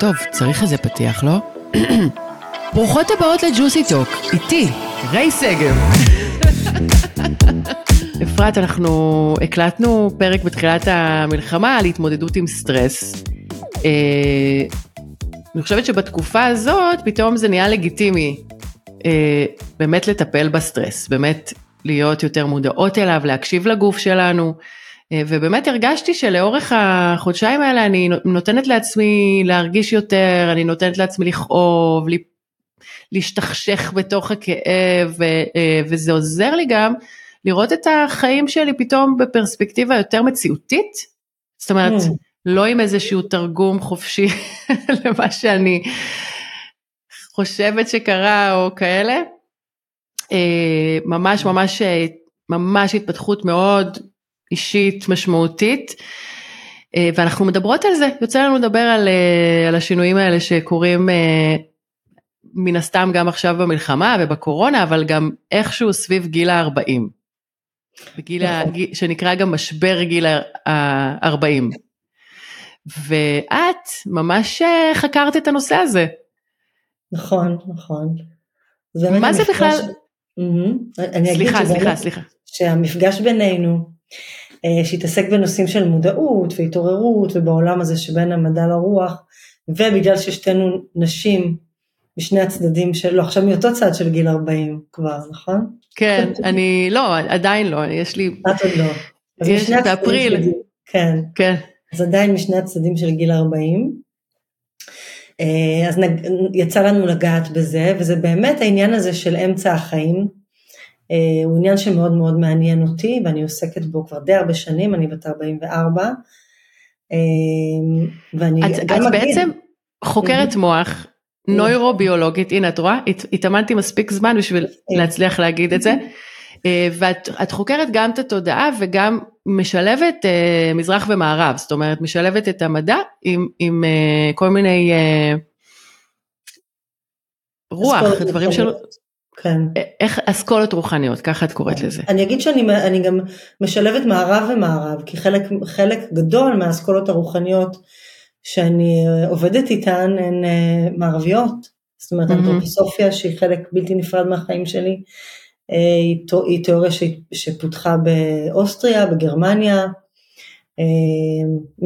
טוב, צריך איזה פתיח, לא? ברוכות הבאות לג'וסי טוק, איתי, ריי שגב. אפרת, אנחנו הקלטנו פרק בתחילת המלחמה על התמודדות עם סטרס. אה, אני חושבת שבתקופה הזאת פתאום זה נהיה לגיטימי אה, באמת לטפל בסטרס, באמת להיות יותר מודעות אליו, להקשיב לגוף שלנו. אה, ובאמת הרגשתי שלאורך החודשיים האלה אני נותנת לעצמי להרגיש יותר, אני נותנת לעצמי לכאוב, להשתכשך בתוך הכאב, אה, וזה עוזר לי גם לראות את החיים שלי פתאום בפרספקטיבה יותר מציאותית. זאת אומרת, mm. לא עם איזשהו תרגום חופשי למה שאני חושבת שקרה או כאלה. אה, ממש ממש ממש התפתחות מאוד אישית משמעותית. אה, ואנחנו מדברות על זה, יוצא לנו לדבר על, אה, על השינויים האלה שקורים אה, מן הסתם גם עכשיו במלחמה ובקורונה, אבל גם איכשהו סביב גיל ה-40. בגיל ה... נכון. שנקרא גם משבר גיל ה-40. ואת ממש חקרת את הנושא הזה. נכון, נכון. מה זה בכלל? סליחה, סליחה, סליחה. שהמפגש בינינו שהתעסק בנושאים של מודעות והתעוררות ובעולם הזה שבין המדע לרוח, ובגלל ששתינו נשים משני הצדדים של, לא, עכשיו מאותו צד של גיל 40 כבר, נכון? כן, אני, לא, עדיין לא, יש לי... את עוד לא. יש באפריל. כן. כן. אז עדיין משני הצדדים של גיל 40. אה, אז יצא לנו לגעת בזה, וזה באמת העניין הזה של אמצע החיים. אה, הוא עניין שמאוד מאוד מעניין אותי ואני עוסקת בו כבר די הרבה שנים, אני בת 44. אה, ואני את, גם את אגיד... בעצם חוקרת מוח, נוירוביולוגית, הנה את רואה, התאמנתי מספיק זמן בשביל כן. להצליח להגיד את זה. אה, ואת חוקרת גם את התודעה וגם משלבת מזרח ומערב, זאת אומרת משלבת את המדע עם, עם כל מיני רוח, דברים של... כן. איך אסכולות רוחניות, ככה את קוראת לזה. אני אגיד שאני גם משלבת מערב ומערב, כי חלק, חלק גדול מהאסכולות הרוחניות שאני אה, עובדת איתן הן אה, מערביות. זאת אומרת, mm-hmm. אנתרופוסופיה שהיא חלק בלתי נפרד מהחיים שלי, אה, היא תיאוריה שפותחה באוסטריה, בגרמניה,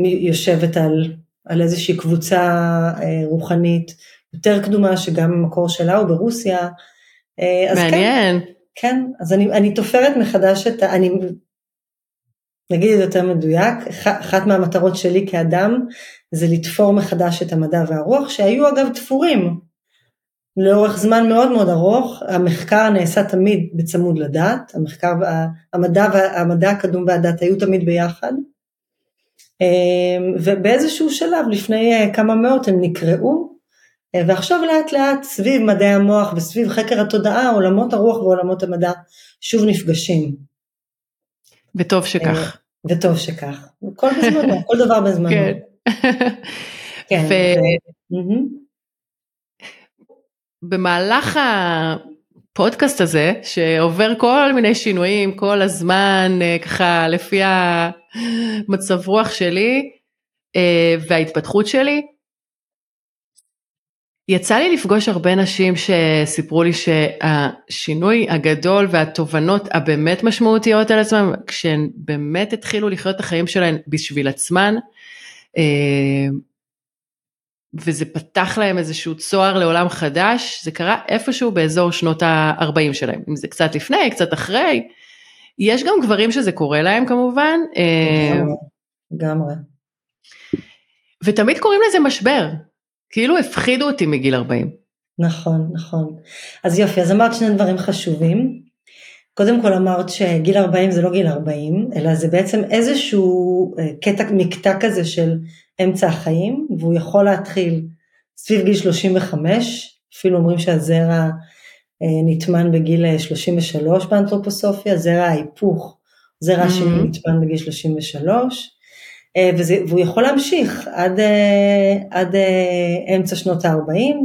יושבת על, על איזושהי קבוצה רוחנית יותר קדומה שגם המקור שלה הוא ברוסיה, אז כן, מעניין. כן, כן, אז אני, אני תופרת מחדש את ה... אני, נגיד את יותר מדויק, אחת מהמטרות שלי כאדם זה לתפור מחדש את המדע והרוח, שהיו אגב תפורים לאורך זמן מאוד מאוד ארוך, המחקר נעשה תמיד בצמוד לדת, המחקר, המדע, המדע הקדום והדת היו תמיד ביחד, אה, ובאיזשהו שלב לפני אה, כמה מאות הם נקראו. אה, ועכשיו לאט לאט סביב מדעי המוח וסביב חקר התודעה, עולמות הרוח ועולמות המדע שוב נפגשים. וטוב שכך. אה, וטוב שכך. כל בזמנו, כל דבר בזמנו. כן. כן. ו... במהלך הפודקאסט הזה, שעובר כל מיני שינויים כל הזמן, אה, ככה לפי המצב רוח שלי וההתפתחות שלי, יצא לי לפגוש הרבה נשים שסיפרו לי שהשינוי הגדול והתובנות הבאמת משמעותיות על עצמם, כשהן באמת התחילו לחיות את החיים שלהן בשביל עצמן, אה, וזה פתח להם איזשהו צוהר לעולם חדש, זה קרה איפשהו באזור שנות ה-40 שלהם, אם זה קצת לפני, קצת אחרי, יש גם גברים שזה קורה להם כמובן. אה, לגמרי. ותמיד קוראים לזה משבר, כאילו הפחידו אותי מגיל 40. נכון, נכון. אז יופי, אז אמרת שני דברים חשובים. קודם כל אמרת שגיל 40 זה לא גיל 40, אלא זה בעצם איזשהו אה, קטע, מקטע כזה של אמצע החיים, והוא יכול להתחיל סביב גיל 35, אפילו אומרים שהזרע אה, נטמן בגיל 33 אה, באנתרופוסופיה, זרע ההיפוך, זרע mm-hmm. נטמן בגיל 33, אה, וזה, והוא יכול להמשיך עד, אה, עד אה, אמצע שנות ה-40.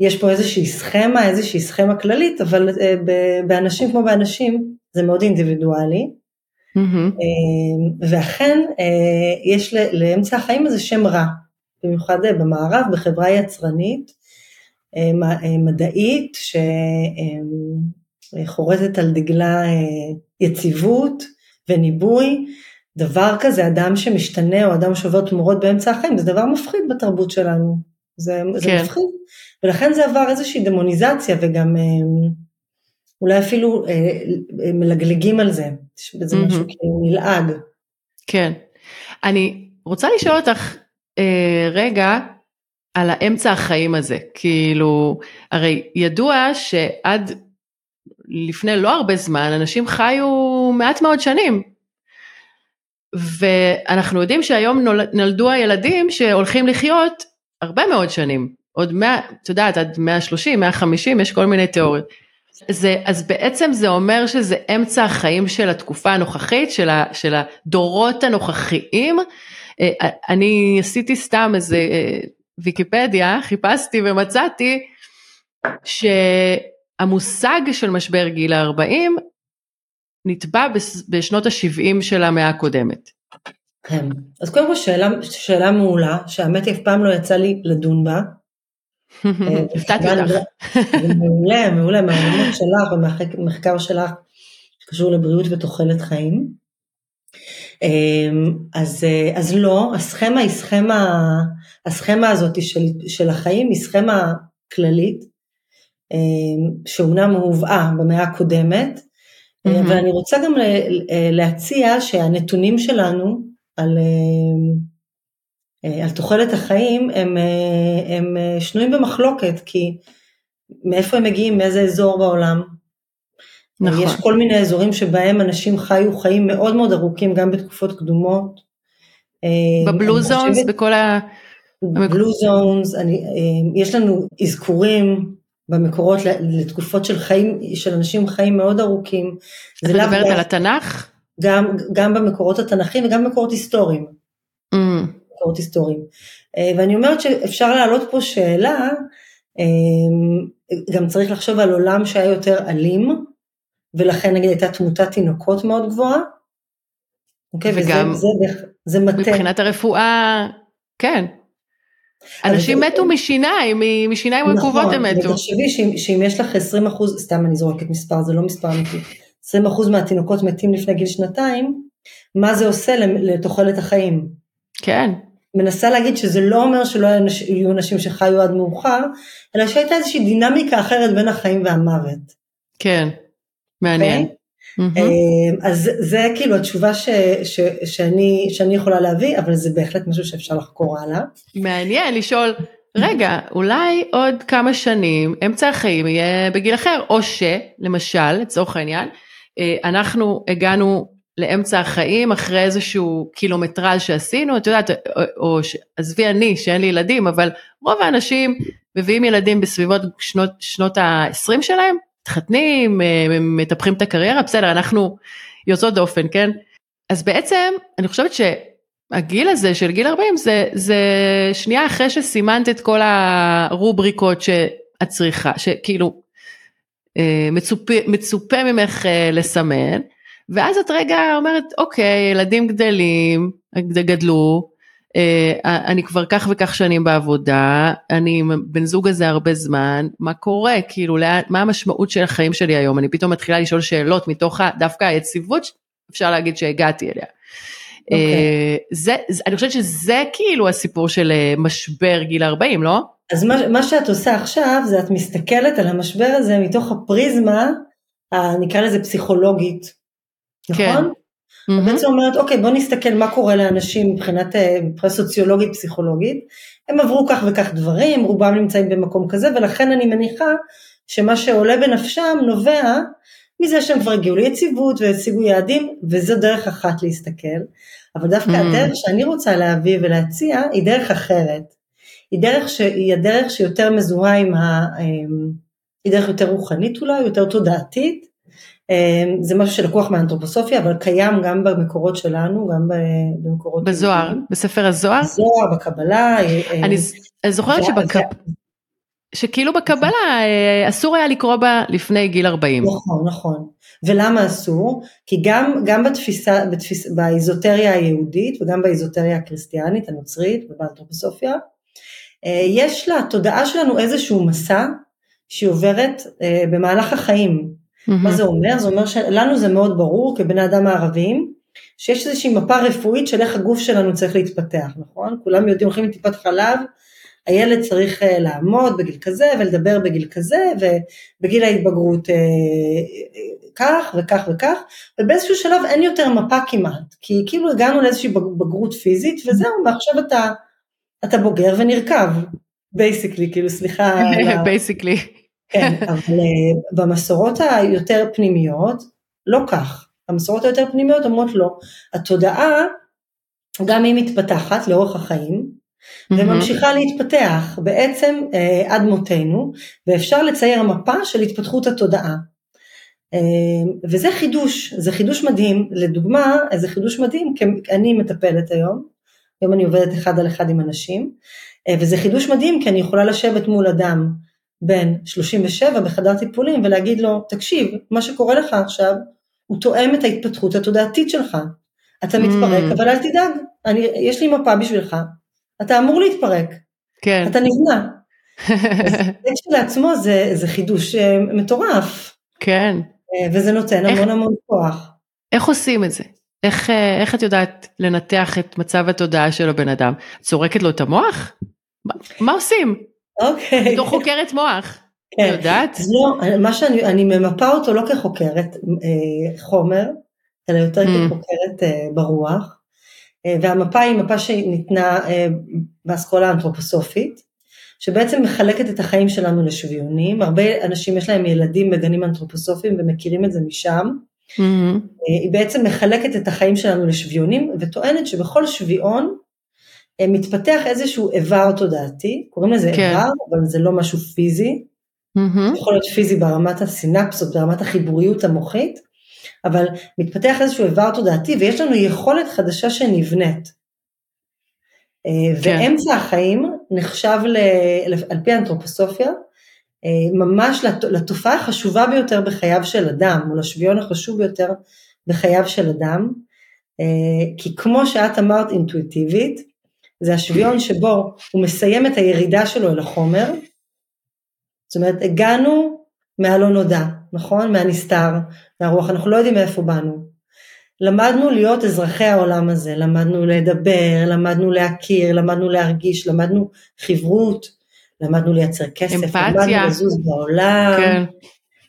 יש פה איזושהי סכמה, איזושהי סכמה כללית, אבל באנשים כמו באנשים זה מאוד אינדיבידואלי. Mm-hmm. ואכן יש לאמצע החיים הזה שם רע, במיוחד במערב, בחברה יצרנית, מדעית, שחורזת על דגלה יציבות וניבוי, דבר כזה, אדם שמשתנה או אדם שעובר תמורות באמצע החיים, זה דבר מפחיד בתרבות שלנו, זה, זה כן. מפחיד, ולכן זה עבר איזושהי דמוניזציה וגם אולי אפילו אה, אה, מלגלגים על זה, זה mm-hmm. משהו כאילו נלעג. כן. אני רוצה לשאול אותך אה, רגע על האמצע החיים הזה, כאילו, הרי ידוע שעד לפני לא הרבה זמן אנשים חיו מעט מאוד שנים. ואנחנו יודעים שהיום נולדו הילדים שהולכים לחיות הרבה מאוד שנים, עוד 100, את יודעת, עד 130, 150, יש כל מיני תיאוריות. זה, אז בעצם זה אומר שזה אמצע החיים של התקופה הנוכחית, של, ה, של הדורות הנוכחיים. אה, אני עשיתי סתם איזה אה, ויקיפדיה, חיפשתי ומצאתי שהמושג של משבר גיל ה-40 נטבע בשנות ה-70 של המאה הקודמת. כן, אז קודם כל שאלה, שאלה מעולה, שהאמת אף פעם לא יצא לי לדון בה, הפתעתי אותך. מעולה, מעולה, מהעולמות שלך ומהמחקר שלך שקשור לבריאות ותוחלת חיים. אמ, אז, אז לא, הסכמה היא סכמה, הסכמה הזאת של, של החיים היא סכמה כללית, שאומנם הובאה במאה הקודמת, mm-hmm. אבל אני רוצה גם להציע שהנתונים שלנו על אה, על תוחלת החיים הם, אה, הם אה, שנויים במחלוקת, כי מאיפה הם מגיעים, מאיזה אזור בעולם. נכון. יש כל מיני אזורים שבהם אנשים חיו חיים מאוד מאוד ארוכים, גם בתקופות קדומות. בבלו זונס, חושבת, בכל ה... בבלו זונס, אני, יש לנו אזכורים במקורות לתקופות של חיים, של אנשים חיים מאוד ארוכים. את מדברת על התנ"ך? גם, גם במקורות התנ"כיים וגם במקורות היסטוריים. Mm. מקורות היסטוריים. אה, ואני אומרת שאפשר להעלות פה שאלה, אה, גם צריך לחשוב על עולם שהיה יותר אלים, ולכן נגיד הייתה תמותת תינוקות מאוד גבוהה. אוקיי, וגם וזה, זה, זה מטה. מבחינת הרפואה, כן. אנשים מתו משיניים, משיניים נכון, רקובות הם מתו. תחשבי שאם, שאם יש לך 20 אחוז, סתם אני זורקת מספר, זה לא מספר אמיתי, 20 אחוז מהתינוקות מתים לפני גיל שנתיים, מה זה עושה לתוחלת החיים? כן. מנסה להגיד שזה לא אומר שלא יהיו אנשים שחיו עד מאוחר, אלא שהייתה איזושהי דינמיקה אחרת בין החיים והמוות. כן, מעניין. Okay? Mm-hmm. אז זה כאילו התשובה ש, ש, שאני, שאני יכולה להביא, אבל זה בהחלט משהו שאפשר לחקור הלאה. מעניין לשאול, רגע, אולי עוד כמה שנים אמצע החיים יהיה בגיל אחר, או שלמשל, לצורך העניין, אה, אנחנו הגענו לאמצע החיים אחרי איזשהו קילומטרז שעשינו, את יודעת, או, או עזבי אני שאין לי ילדים, אבל רוב האנשים מביאים ילדים בסביבות שנות, שנות ה-20 שלהם, מתחתנים, אה, מטפחים את הקריירה, בסדר, אנחנו יוצאות דופן, כן? אז בעצם אני חושבת שהגיל הזה של גיל 40 זה, זה שנייה אחרי שסימנת את כל הרובריקות שאת צריכה, שכאילו אה, מצופה, מצופה ממך אה, לסמן. ואז את רגע אומרת, אוקיי, ילדים גדלים, גדלו, אני כבר כך וכך שנים בעבודה, אני עם בן זוג הזה הרבה זמן, מה קורה, כאילו, מה המשמעות של החיים שלי היום? אני פתאום מתחילה לשאול שאלות מתוך דווקא היציבות, אפשר להגיד שהגעתי אליה. Okay. אוקיי. אה, זה, אני חושבת שזה כאילו הסיפור של אה, משבר גיל 40, לא? אז מה, מה שאת עושה עכשיו זה את מסתכלת על המשבר הזה מתוך הפריזמה, נקרא לזה פסיכולוגית. כן. Mm-hmm. בעצם אומרת, אוקיי, בוא נסתכל מה קורה לאנשים מבחינת, אה, מבחינה סוציולוגית פסיכולוגית. הם עברו כך וכך דברים, רובם נמצאים במקום כזה, ולכן אני מניחה שמה שעולה בנפשם נובע מזה שהם כבר הגיעו ליציבות והציגו יעדים, וזו דרך אחת להסתכל. אבל דווקא mm. הדרך שאני רוצה להביא ולהציע היא דרך אחרת. היא דרך שהיא הדרך שיותר מזוהה עם ה... אה, היא דרך יותר רוחנית אולי, יותר תודעתית, זה משהו שלקוח מהאנתרופוסופיה, אבל קיים גם במקורות שלנו, גם במקורות... בזוהר, יהודים. בספר הזוהר? בזוהר, בקבלה. אה, אה, אני, אני זוכרת שבקבלה... שכאילו בקבלה אה, אסור היה לקרוא בה לפני גיל 40. נכון, נכון. ולמה אסור? כי גם, גם בתפיסה, בתפיס, באיזוטריה היהודית וגם באיזוטריה הקריסטיאנית, הנוצרית ובאנתרופוסופיה, אה, יש לתודעה שלנו איזשהו מסע שהיא עוברת אה, במהלך החיים. Mm-hmm. מה זה אומר? זה אומר שלנו זה מאוד ברור כבני אדם הערביים, שיש איזושהי מפה רפואית של איך הגוף שלנו צריך להתפתח, נכון? כולם יודעים, הולכים לטיפת חלב, הילד צריך אה, לעמוד בגיל כזה ולדבר בגיל כזה, ובגיל ההתבגרות כך וכך וכך, ובאיזשהו שלב אין יותר מפה כמעט, כי כאילו הגענו לאיזושהי בגרות פיזית, וזהו, ועכשיו אתה, אתה בוגר ונרקב, basically, כאילו סליחה. basically. כן, אבל אה, במסורות היותר פנימיות, לא כך. המסורות היותר פנימיות אומרות לא. התודעה, גם היא מתפתחת לאורך החיים, וממשיכה להתפתח בעצם אה, עד מותנו, ואפשר לצייר מפה של התפתחות התודעה. אה, וזה חידוש, זה חידוש מדהים, לדוגמה, זה חידוש מדהים, כי אני מטפלת היום, היום אני עובדת אחד על אחד עם אנשים, אה, וזה חידוש מדהים כי אני יכולה לשבת מול אדם בן 37 בחדר טיפולים ולהגיד לו, תקשיב, מה שקורה לך עכשיו הוא תואם את ההתפתחות התודעתית שלך. אתה mm. מתפרק, אבל אל תדאג, אני, יש לי מפה בשבילך, אתה אמור להתפרק, כן. אתה נבנה. זה כשלעצמו זה, זה חידוש אה, מטורף. כן. וזה נותן איך, המון המון כוח. איך עושים את זה? איך, אה, איך את יודעת לנתח את מצב התודעה של הבן אדם? צורקת לו את המוח? מה, מה עושים? אוקיי. בתור חוקרת מוח. כן. את יודעת? אז לא, מה שאני, אני ממפה אותו לא כחוקרת אה, חומר, אלא יותר mm. כחוקרת אה, ברוח. אה, והמפה היא מפה שניתנה אה, באסכולה האנתרופוסופית, שבעצם מחלקת את החיים שלנו לשוויונים. הרבה אנשים יש להם ילדים בגנים אנתרופוסופיים ומכירים את זה משם. Mm-hmm. היא בעצם מחלקת את החיים שלנו לשוויונים וטוענת שבכל שוויון אה, מתפתח איזשהו איבר תודעתי, קוראים לזה כן. איבר, אבל זה לא משהו פיזי, mm-hmm. יכול להיות פיזי ברמת הסינפסות, ברמת החיבוריות המוחית, אבל מתפתח איזשהו איבר תודעתי ויש לנו יכולת חדשה שנבנית. אה, כן. ואמצע החיים נחשב ל, על פי האנתרופוסופיה אה, ממש לתופעה החשובה ביותר בחייו של אדם, או לשוויון החשוב ביותר בחייו של אדם, אה, כי כמו שאת אמרת אינטואיטיבית, זה השוויון שבו הוא מסיים את הירידה שלו אל החומר, זאת אומרת הגענו מהלא נודע, נכון? מהנסתר, מהרוח, אנחנו לא יודעים מאיפה באנו. למדנו להיות אזרחי העולם הזה, למדנו לדבר, למדנו להכיר, למדנו להרגיש, למדנו חברות, למדנו לייצר כסף, אמפתיה. למדנו לזוז בעולם. כן.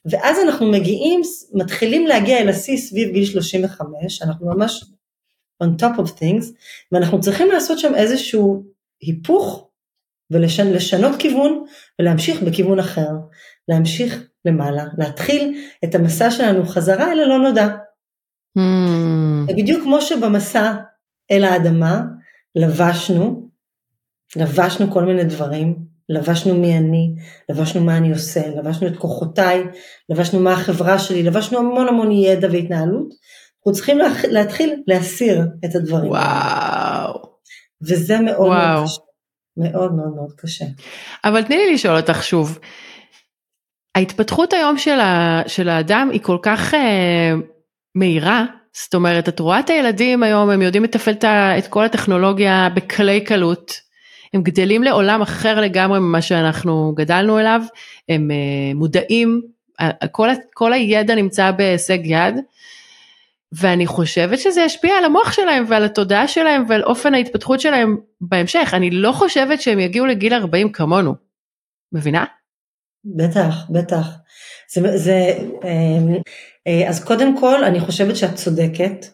ואז אנחנו מגיעים, מתחילים להגיע אל השיא סביב גיל 35, אנחנו ממש on top of things, ואנחנו צריכים לעשות שם איזשהו היפוך ולשנות כיוון ולהמשיך בכיוון אחר, להמשיך למעלה, להתחיל את המסע שלנו חזרה אל הלא נודע. Mm. בדיוק כמו שבמסע אל האדמה לבשנו, לבשנו כל מיני דברים, לבשנו מי אני, לבשנו מה אני עושה, לבשנו את כוחותיי, לבשנו מה החברה שלי, לבשנו המון המון ידע והתנהלות, אנחנו צריכים להתחיל להסיר את הדברים. וואו. וזה מאוד וואו. מאוד קשה. מאוד מאוד מאוד קשה. אבל תני לי לשאול אותך שוב, ההתפתחות היום של, ה, של האדם היא כל כך אה, מהירה, זאת אומרת, את רואה את הילדים היום, הם יודעים לתפעל את כל הטכנולוגיה בקלי קלות. הם גדלים לעולם אחר לגמרי ממה שאנחנו גדלנו אליו, הם אה, מודעים, כל, כל הידע נמצא בהישג יד, ואני חושבת שזה ישפיע על המוח שלהם ועל התודעה שלהם ועל אופן ההתפתחות שלהם בהמשך. אני לא חושבת שהם יגיעו לגיל 40 כמונו. מבינה? בטח, בטח. זה, זה, אה, אה, אז קודם כל, אני חושבת שאת צודקת,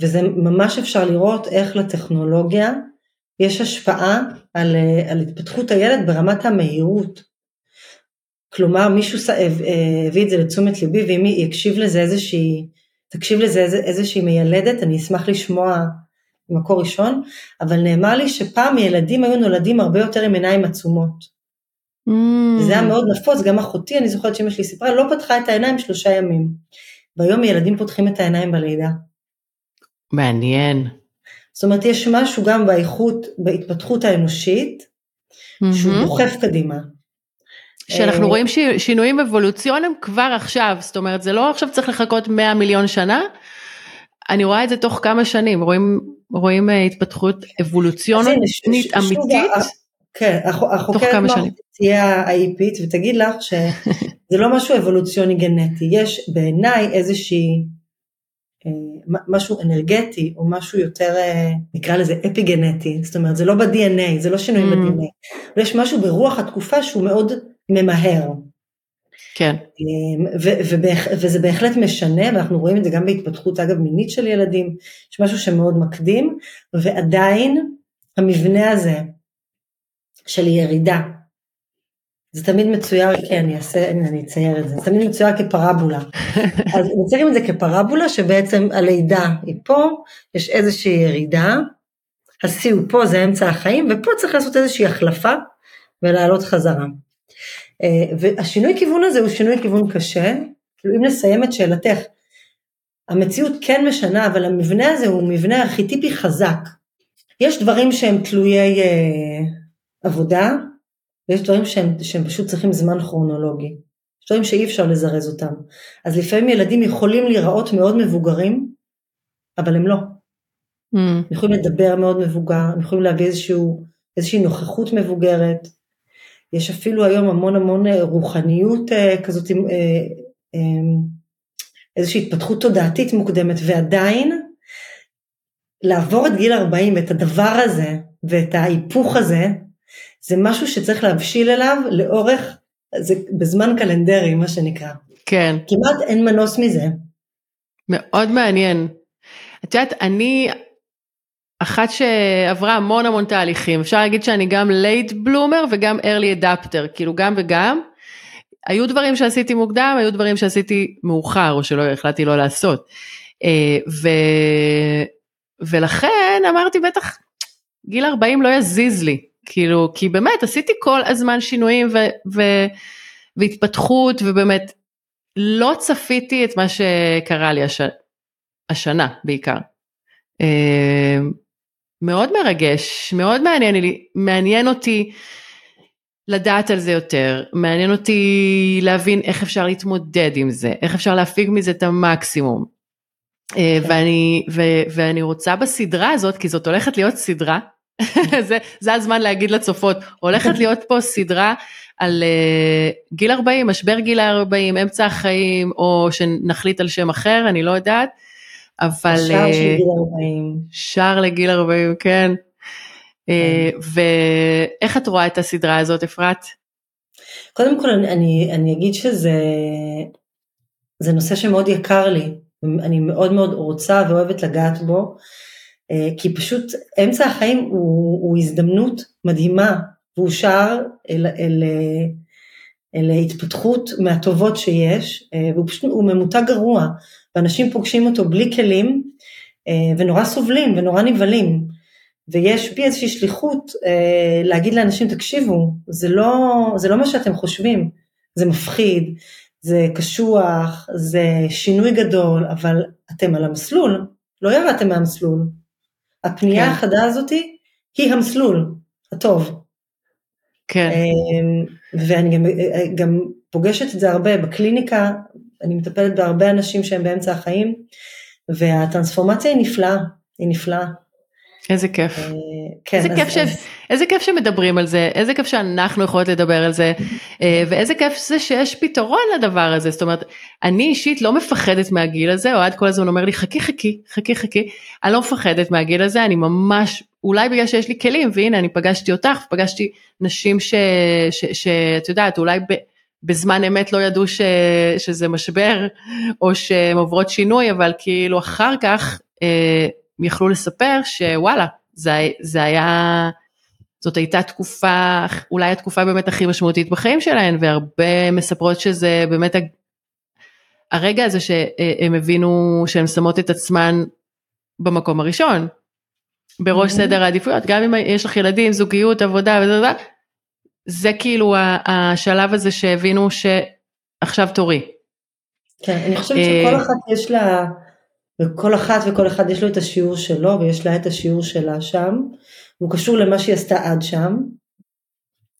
וזה ממש אפשר לראות איך לטכנולוגיה יש השפעה על, אה, על התפתחות הילד ברמת המהירות. כלומר מישהו הביא את זה לתשומת ליבי ואם יקשיב לזה איזושהי, תקשיב לזה איז, איזושהי מיילדת, אני אשמח לשמוע ממקור ראשון, אבל נאמר לי שפעם ילדים היו נולדים הרבה יותר עם עיניים עצומות. Mm. זה היה מאוד נפוץ, גם אחותי, אני זוכרת שאמא שלי סיפרה, לא פתחה את העיניים שלושה ימים. והיום ילדים פותחים את העיניים בלידה. מעניין. זאת אומרת, יש משהו גם באיכות, בהתפתחות האנושית, mm-hmm. שהוא דוחף קדימה. שאנחנו רואים שינויים אבולוציוניים כבר עכשיו, זאת אומרת זה לא עכשיו צריך לחכות 100 מיליון שנה, אני רואה את זה תוך כמה שנים, רואים, רואים התפתחות אבולוציונית אמיתית. כן, החוקרת תהיה האיפית ותגיד לך שזה לא משהו אבולוציוני גנטי, יש בעיניי איזושהי, אה, משהו אנרגטי או משהו יותר, אה, נקרא לזה אפי גנטי, זאת אומרת זה לא ב-DNA, זה לא שינויים mm. ב-DNA, אבל יש משהו ברוח התקופה שהוא מאוד ממהר. כן. אה, וזה בהחלט משנה, ואנחנו רואים את זה גם בהתפתחות אגב מינית של ילדים, יש משהו שמאוד מקדים, ועדיין המבנה הזה של ירידה. זה תמיד מצויר, כן, אני אעשה, אני אצייר את זה, זה תמיד מצויר כפרבולה. אז מציירים את זה כפרבולה שבעצם הלידה היא פה, יש איזושהי ירידה, השיא הוא פה, זה אמצע החיים, ופה צריך לעשות איזושהי החלפה ולעלות חזרה. אה, והשינוי כיוון הזה הוא שינוי כיוון קשה, כאילו אם נסיים את שאלתך, המציאות כן משנה, אבל המבנה הזה הוא מבנה ארכיטיפי חזק. יש דברים שהם תלויי אה, עבודה, ויש דברים שהם, שהם פשוט צריכים זמן כרונולוגי. יש דברים שאי אפשר לזרז אותם. אז לפעמים ילדים יכולים להיראות מאוד מבוגרים, אבל הם לא. Mm. הם יכולים לדבר מאוד מבוגר, הם יכולים להביא איזשהו, איזושהי נוכחות מבוגרת. יש אפילו היום המון המון אה, רוחניות אה, כזאת, אה, איזושהי התפתחות תודעתית מוקדמת, ועדיין לעבור את גיל 40 ואת הדבר הזה ואת ההיפוך הזה, זה משהו שצריך להבשיל אליו לאורך, זה בזמן קלנדרי מה שנקרא. כן. כמעט אין מנוס מזה. מאוד מעניין. את יודעת, אני אחת שעברה המון המון תהליכים, אפשר להגיד שאני גם late bloomer וגם early adapter, כאילו גם וגם. היו דברים שעשיתי מוקדם, היו דברים שעשיתי מאוחר או שלא החלטתי לא לעשות. אה, ו... ולכן אמרתי בטח גיל 40 לא יזיז לי, כאילו, כי באמת עשיתי כל הזמן שינויים ו, ו, והתפתחות ובאמת לא צפיתי את מה שקרה לי הש, השנה בעיקר. מאוד מרגש, מאוד מעניין, מעניין אותי לדעת על זה יותר, מעניין אותי להבין איך אפשר להתמודד עם זה, איך אפשר להפיג מזה את המקסימום. אה, כן. ואני, ו, ואני רוצה בסדרה הזאת, כי זאת הולכת להיות סדרה, זה, זה הזמן להגיד לצופות, הולכת להיות פה סדרה על uh, גיל 40, משבר גיל 40, אמצע החיים, או שנחליט על שם אחר, אני לא יודעת, אבל... שער uh, של גיל 40. שער לגיל 40, כן. ואיך את רואה את הסדרה הזאת, אפרת? קודם כל אני, אני, אני אגיד שזה זה נושא שמאוד יקר לי, אני מאוד מאוד רוצה ואוהבת לגעת בו. אה, כי פשוט אמצע החיים הוא, הוא הזדמנות מדהימה והוא שער אל, אל, אל התפתחות מהטובות שיש אה, והוא פשוט, הוא ממותג גרוע ואנשים פוגשים אותו בלי כלים אה, ונורא סובלים ונורא נבהלים ויש בי איזושהי שליחות להגיד לאנשים תקשיבו זה לא, זה לא מה שאתם חושבים זה מפחיד זה קשוח זה שינוי גדול אבל אתם על המסלול לא ירדתם מהמסלול הפנייה כן. החדה הזאתי היא המסלול הטוב. כן. אמ, ואני גם, גם פוגשת את זה הרבה בקליניקה, אני מטפלת בהרבה אנשים שהם באמצע החיים, והטרנספורמציה היא נפלאה, היא נפלאה. איזה כיף. אה, כן, איזה, אז, כיף ש... איזה כיף שמדברים על זה, איזה כיף שאנחנו יכולות לדבר על זה, אה, ואיזה כיף זה שיש פתרון לדבר הזה, זאת אומרת, אני אישית לא מפחדת מהגיל הזה, אוהד כל הזמן אומר לי חכי חכי, חכי חכי, אני לא מפחדת מהגיל הזה, אני ממש, אולי בגלל שיש לי כלים, והנה אני פגשתי אותך, פגשתי נשים שאת יודעת, אולי ב... בזמן אמת לא ידעו ש, שזה משבר, או שהן עוברות שינוי, אבל כאילו אחר כך, אה, יכלו לספר שוואלה, זה, זה היה, זאת הייתה תקופה, אולי התקופה באמת הכי משמעותית בחיים שלהן, והרבה מספרות שזה באמת הרגע הזה שהם הבינו שהן שמות את עצמן במקום הראשון, בראש mm-hmm. סדר העדיפויות, גם אם יש לך ילדים, זוגיות, עבודה וזה, זה כאילו השלב הזה שהבינו שעכשיו תורי. כן, אני חושבת שכל אה, אחת יש לה וכל אחת וכל אחד יש לו את השיעור שלו ויש לה את השיעור שלה שם, הוא קשור למה שהיא עשתה עד שם.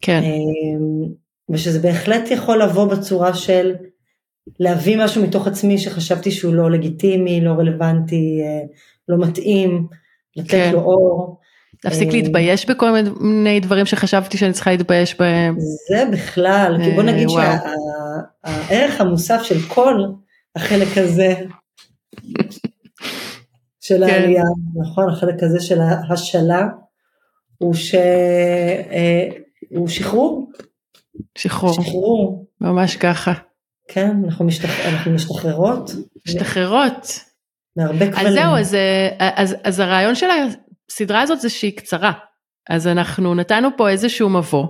כן. אמ, ושזה בהחלט יכול לבוא בצורה של להביא משהו מתוך עצמי שחשבתי שהוא לא לגיטימי, לא רלוונטי, אה, לא מתאים, לתת כן. לו אור. להפסיק אה, להתבייש בכל מיני דברים שחשבתי שאני צריכה להתבייש בהם. זה בכלל, כי בוא נגיד שהערך המוסף של כל החלק הזה של כן. העלייה, נכון, החלק הזה של ההשאלה, הוא, ש... אה, הוא שחרור. שחרור. שחרור. ממש ככה. כן, אנחנו, משתח... אנחנו משתחררות. משתחררות. מהרבה כבלים. אז זהו, אז, אז, אז הרעיון של הסדרה הזאת זה שהיא קצרה. אז אנחנו נתנו פה איזשהו מבוא.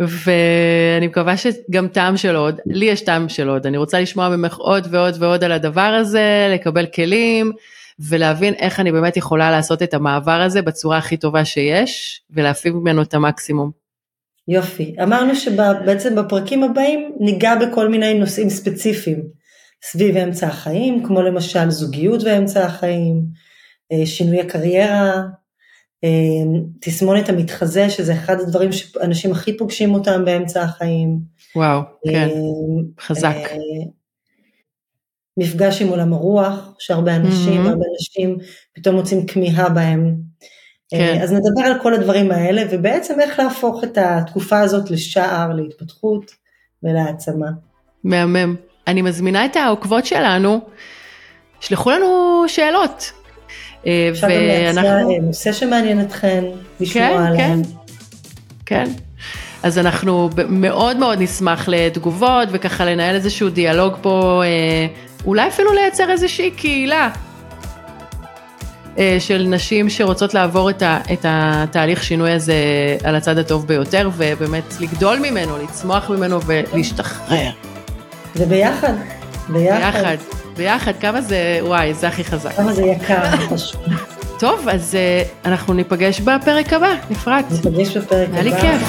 ואני מקווה שגם טעם של עוד, לי יש טעם של עוד, אני רוצה לשמוע ממך עוד ועוד ועוד על הדבר הזה, לקבל כלים ולהבין איך אני באמת יכולה לעשות את המעבר הזה בצורה הכי טובה שיש ולהפיק ממנו את המקסימום. יופי, אמרנו שבעצם בפרקים הבאים ניגע בכל מיני נושאים ספציפיים סביב אמצע החיים, כמו למשל זוגיות ואמצע החיים, שינוי הקריירה, אה, תסמונת המתחזה, שזה אחד הדברים שאנשים הכי פוגשים אותם באמצע החיים. וואו, כן, אה, חזק. מפגש עם עולם הרוח, שהרבה אנשים, mm-hmm. הרבה אנשים פתאום מוצאים כמיהה בהם. כן. אז נדבר על כל הדברים האלה, ובעצם איך להפוך את התקופה הזאת לשער, להתפתחות ולהעצמה. מהמם. אני מזמינה את העוקבות שלנו, שלחו לנו שאלות. אה, אפשר גם להציע אה, נושא שמעניין אתכן, לשמוע כן, עליהם. כן, כן. אז אנחנו מאוד מאוד נשמח לתגובות וככה לנהל איזשהו דיאלוג פה, אה, אולי אפילו לייצר איזושהי קהילה של נשים שרוצות לעבור את, ה, את התהליך שינוי הזה על הצד הטוב ביותר ובאמת לגדול ממנו, לצמוח ממנו ולהשתחרר. זה ביחד, ביחד. ביחד, ביחד, כמה זה, וואי, זה הכי חזק. כמה זה יקר, חשוב. טוב, אז uh, אנחנו ניפגש בפרק הבא, נפרט. ניפגש בפרק הבא. היה לי כיף.